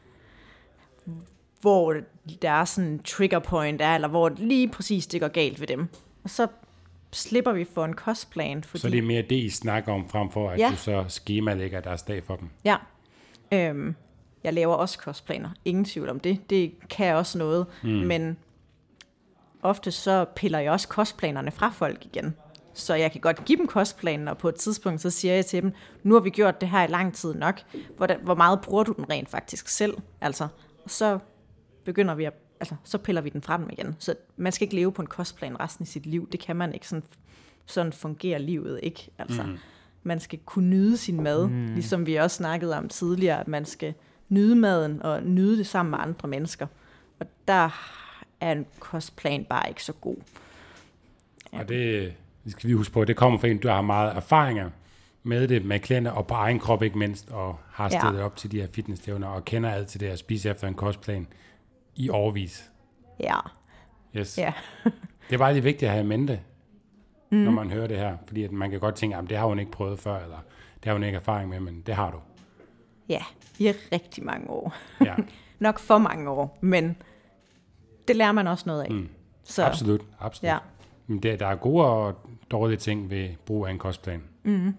hvor deres sådan trigger point er, eller hvor lige præcis det går galt ved dem. Og så slipper vi for en kostplan, fordi... Så det er mere det, I snakker om, frem for at Ja. du så schemalægger deres dag for dem. Ja. Øhm, jeg laver også kostplaner. Ingen tvivl om det. Det kan også noget. Mm. Men ofte så piller jeg også kostplanerne fra folk igen. Så jeg kan godt give dem kostplanen, og på et tidspunkt så siger jeg til dem, nu har vi gjort det her i lang tid nok. Hvordan, hvor meget bruger du den rent faktisk selv? Altså, og så begynder vi at, altså, så piller vi den fra dem igen. Så man skal ikke leve på en kostplan resten af sit liv. Det kan man ikke. Sådan, sådan fungerer livet ikke. Altså, mm. Man skal kunne nyde sin mad, mm. ligesom vi også snakkede om tidligere, at man skal nyde maden og nyde det sammen med andre mennesker. Og der er en kostplan bare ikke så god. Ja. Og det, det skal vi huske på, det kommer fra en, du har meget erfaringer med det, med klienter, og på egen krop ikke mindst, og har Ja. stillet op til de her fitnessstævner, og kender alt til det at spise efter en kostplan i overvis. Ja, Yes. ja. *laughs* Det er bare lige vigtigt at have i mente, mm. når man hører det her, fordi at man kan godt tænke, at det har hun ikke prøvet før, eller det har hun ikke erfaring med, men det har du. Ja, i rigtig mange år. Ja, *laughs* Nok for mange år, men det lærer man også noget af. Mm. Så, absolut. absolut. Ja. Men det, der er gode og dårlige ting ved brug af en kostplan. Mm. Og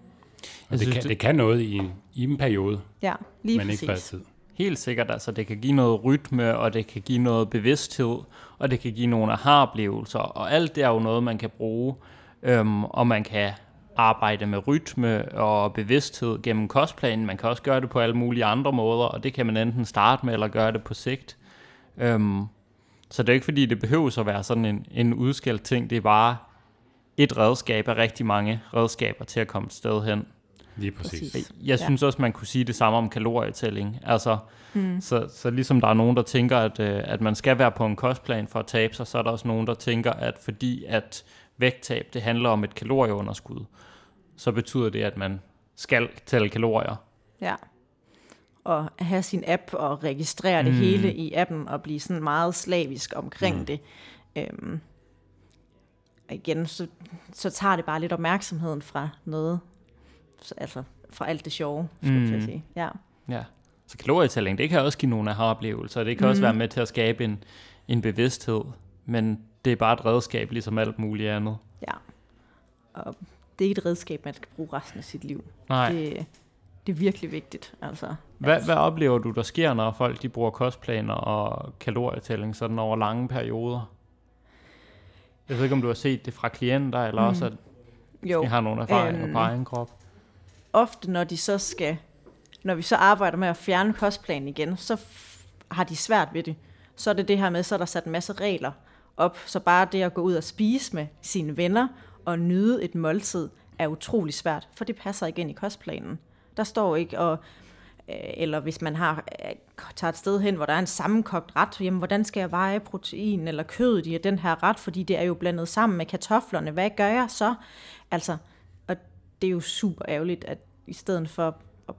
det, synes, kan, det- det kan noget i en, i en periode, Ja, lige men præcis. ikke for altid. Helt sikkert, altså det kan give noget rytme, og det kan give noget bevidsthed, og det kan give nogle aha-oplevelser, og alt det er jo noget, man kan bruge, øhm, og man kan arbejde med rytme og bevidsthed gennem kostplanen. Man kan også gøre det på alle mulige andre måder, og det kan man enten starte med, eller gøre det på sigt. Øhm, så det er ikke fordi, det behøver at være sådan en, en udskældt ting, det er bare, et redskab er rigtig mange redskaber til at komme et sted hen. Lige præcis. Præcis. Jeg synes også, man kunne sige det samme om kalorietælling. Altså, mm. så, så ligesom der er nogen, der tænker, at, øh, at man skal være på en kostplan for at tabe sig, så er der også nogen, der tænker, at fordi at vægttab, det handler om et kalorieunderskud, så betyder det, at man skal tælle kalorier. Ja. Og have sin app og registrere det Mm. hele i appen og blive sådan meget slavisk omkring mm. det. Øhm, og igen, så, så tager det bare lidt opmærksomheden fra noget, så, altså fra alt det sjove, skulle mm. jeg sige. Ja. Ja. Så kalorietælling, det kan også give nogle aha-oplevelser. Det kan mm. også være med til at skabe en, en bevidsthed. Men det er bare et redskab, ligesom alt muligt andet. ja. Og det er ikke et redskab, man skal bruge resten af sit liv. Nej. Det, det er virkelig vigtigt. Altså, Hvad, hvad oplever du, der sker, når folk de bruger kostplaner og kalorietælling sådan over lange perioder? Jeg ved ikke, om du har set det fra klienter, eller mm. også, at jo, de har nogle erfaringer øhm, på egen krop. ofte når de så skal, når vi så arbejder med at fjerne kostplanen igen, så har de svært ved det. Så er det det her med, så er der sat en masse regler op, så bare det at gå ud og spise med sine venner og nyde et måltid er utrolig svært, for det passer ikke ind i kostplanen. Der står ikke, og, øh, eller hvis man har, øh, tager et sted hen, hvor der er en sammenkogt ret, jamen hvordan skal jeg veje protein eller kødet i den her ret, fordi det er jo blandet sammen med kartoflerne. Hvad gør jeg så? Altså, og det er jo super ærgerligt, at i stedet for at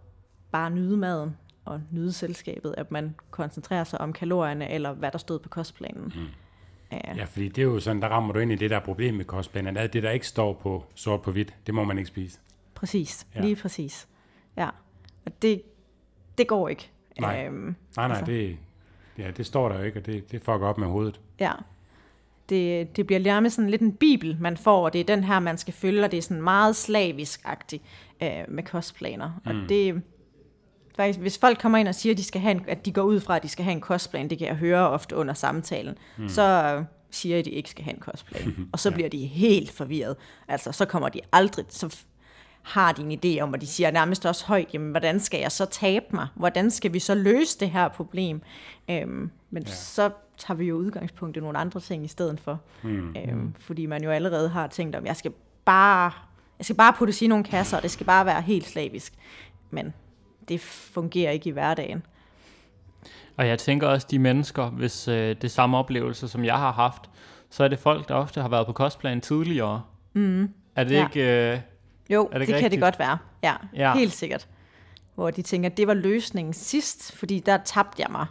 bare nyde maden og nyde selskabet, at man koncentrerer sig om kalorierne, eller hvad der stod på kostplanen. Mm. Ja, Ja, fordi det er jo sådan, der rammer du ind i det, der er problemet med kostplaner. Alt det, der ikke står på sort på hvidt, det må man ikke spise. præcis. Ja. Lige præcis. Ja, og det, det går ikke. Nej. Øhm, Nej, nej, Altså. det, ja, det står der jo ikke, og det, det fucker op med hovedet. Ja. Det, det bliver nærmest sådan lidt en bibel, man får, og det er den her, man skal følge, og det er sådan meget slavisk-agtigt øh, med kostplaner. Mm. Og det faktisk, hvis folk kommer ind og siger, at de, skal have en, at de går ud fra, at de skal have en kostplan, det kan jeg høre ofte under samtalen, mm. så siger jeg, at de ikke skal have en kostplan. *laughs* og så Ja. bliver de helt forvirret. Altså, så kommer de aldrig, så har de en idé om, og de siger nærmest også højt, jamen, hvordan skal jeg så tabe mig? Hvordan skal vi så løse det her problem? Øhm, men ja. så tager vi jo udgangspunkt i nogle andre ting i stedet for. Mm. Øhm, fordi man jo allerede har tænkt om, jeg skal bare, jeg skal bare putte i nogle kasser, og det skal bare være helt slavisk. Men det fungerer ikke i hverdagen. Og jeg tænker også, de mennesker, hvis øh, det er samme oplevelse, som jeg har haft, så er det folk, der ofte har været på kostplan tidligere. Mm. Er det Ja. ikke... Øh, Jo, Er det det, kan rigtigt? det godt være. Ja, Ja. ja, helt sikkert. Hvor de tænker, det var løsningen sidst, fordi der tabte jeg mig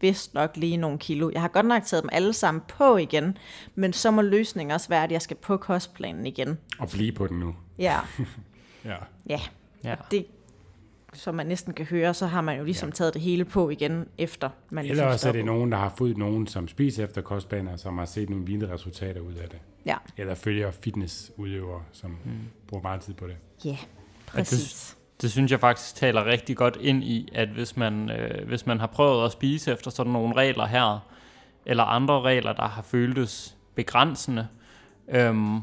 vist nok lige nogle kilo. Jeg har godt nok taget dem alle sammen på igen, men så må løsningen også være, at jeg skal på kostplanen igen. Og blive på den nu. Ja, *laughs* Ja. ja. ja. det, som man næsten kan høre, så har man jo ligesom ja. taget det hele på igen, efter man Eller ligesom også er det nogen, der har fået nogen, som spiser efter kostplaner, som har set nogle vilde resultater ud af det. Ja, Eller følger fitnessudøvere, som mm. bruger meget tid på det. ja, præcis. Det synes jeg faktisk taler rigtig godt ind i, at hvis man, øh, hvis man har prøvet at spise efter sådan nogle regler her, eller andre regler, der har føltes begrænsende, øhm,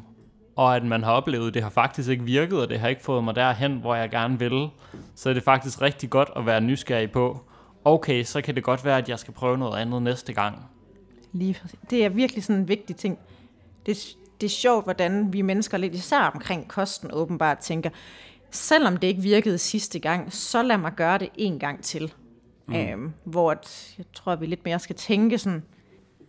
og at man har oplevet, at det har faktisk ikke virket, og det har ikke fået mig derhen, hvor jeg gerne vil, så er det faktisk rigtig godt at være nysgerrig på, okay, så kan det godt være, at jeg skal prøve noget andet næste gang. Lige præcis. Det er virkelig sådan en vigtig ting. Det, det er sjovt, hvordan vi mennesker lidt især omkring kosten åbenbart tænker, selvom det ikke virkede sidste gang, så lad mig gøre det en gang til. Mm. Øhm, hvor at, jeg tror, at vi lidt mere skal tænke sådan,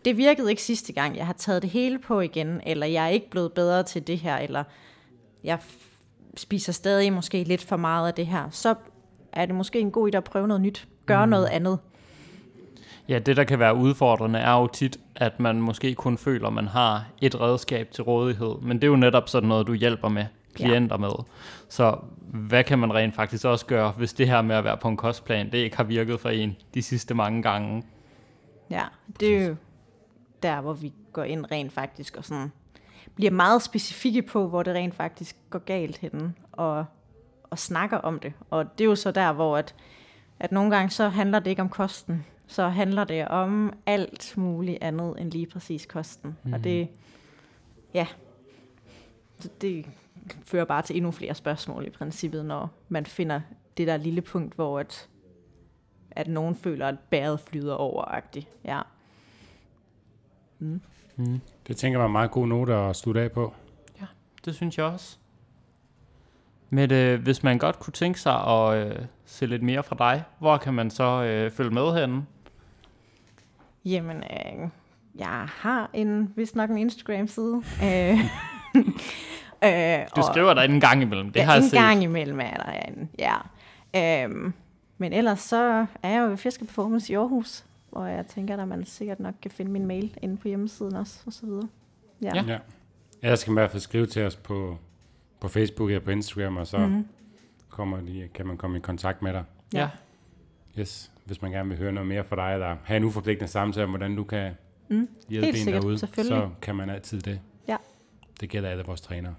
det virkede ikke sidste gang, jeg har taget det hele på igen, eller jeg er ikke blevet bedre til det her, eller jeg spiser stadig måske lidt for meget af det her, så er det måske en god idé at prøve noget nyt. Gøre mm. noget andet. Ja, det der kan være udfordrende er jo tit, at man måske kun føler, at man har et redskab til rådighed. Men det er jo netop sådan noget, du hjælper med klienter ja. med. Så hvad kan man rent faktisk også gøre, hvis det her med at være på en kostplan, det ikke har virket for en de sidste mange gange? Ja, det er jo der, hvor vi går ind rent faktisk og sådan bliver meget specifikke på, hvor det rent faktisk går galt henne, og, og snakker om det. Og det er jo så der, hvor at, at nogle gange så handler det ikke om kosten, så handler det om alt muligt andet end lige præcis kosten. Mm. Og det, ja, så det fører bare til endnu flere spørgsmål i princippet, når man finder det der lille punkt, hvor at, at nogen føler, at bæret flyder over-agtigt. Ja. Mm. Det tænker jeg var en meget god note at slutte af på. det synes jeg også. Men øh, hvis man godt kunne tænke sig at øh, se lidt mere fra dig, hvor kan man så øh, følge med henne? Jamen, øh, jeg har en, vist nok en Instagram-side. øh, *laughs* øh, du skriver der en gang imellem, det ja, har jeg en set. gang imellem er der en, ja. Øh, men ellers så er jeg jo i Fisker Performance i Aarhus, hvor jeg tænker, at man sikkert nok kan finde min mail inde på hjemmesiden også, og så videre. Ja. ja. ja. Ellers skal man i hvert fald skrive til os på, på Facebook eller på Instagram, og så mm-hmm. kommer de, kan man komme i kontakt med dig. Ja. Yes, hvis man gerne vil høre noget mere fra dig, eller have en uforpligtende samtale om, hvordan du kan mm. hjælpe Helt en sikkert, derude, så kan man altid det. Ja. Det gælder alle vores trænere.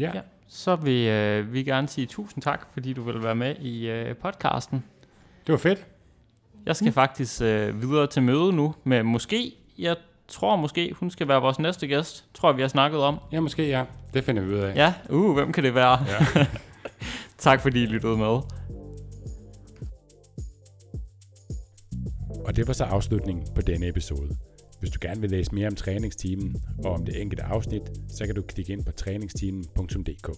Ja. ja. Så vil øh, vi gerne sige tusind tak, fordi du vil være med i øh, podcasten. Det var fedt. Jeg skal mm. faktisk øh, videre til møde nu med måske, jeg tror måske, hun skal være vores næste gæst. Tror vi har snakket om. Ja, måske ja. Det finder vi ud af. Ja, uh, hvem kan det være? Ja. *laughs* tak fordi I lyttede med. Og det var så afslutningen på denne episode. Hvis du gerne vil læse mere om træningsteamen og om det enkelte afsnit, så kan du klikke ind på træningsteamen.dk.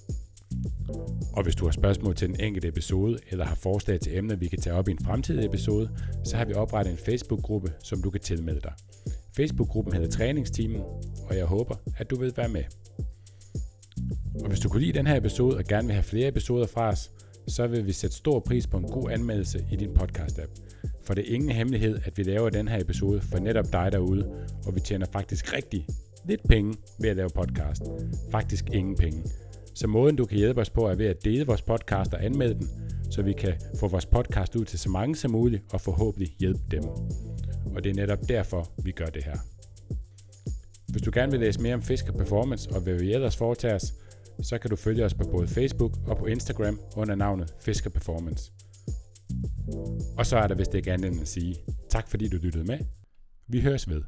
Og hvis du har spørgsmål til den enkelte episode, eller har forslag til emner, vi kan tage op i en fremtidig episode, så har vi oprettet en Facebook-gruppe, som du kan tilmelde dig. Facebook-gruppen hedder Træningsteamen, og jeg håber, at du vil være med. Og hvis du kunne lide den her episode og gerne vil have flere episoder fra os, så vil vi sætte stor pris på en god anmeldelse i din podcast-app. For det er ingen hemmelighed, at vi laver den her episode for netop dig derude, og vi tjener faktisk rigtig lidt penge ved at lave podcast. Faktisk ingen penge. Så måden du kan hjælpe os på er ved at dele vores podcast og anmelde den, så vi kan få vores podcast ud til så mange som muligt og forhåbentlig hjælpe dem. Og det er netop derfor, vi gør det her. Hvis du gerne vil læse mere om Fisker Performance og hvad vi ellers foretager os, så kan du følge os på både Facebook og på Instagram under navnet Fisker Performance. Og så er der vist ikke andet end at sige tak fordi du lyttede med. Vi høres ved.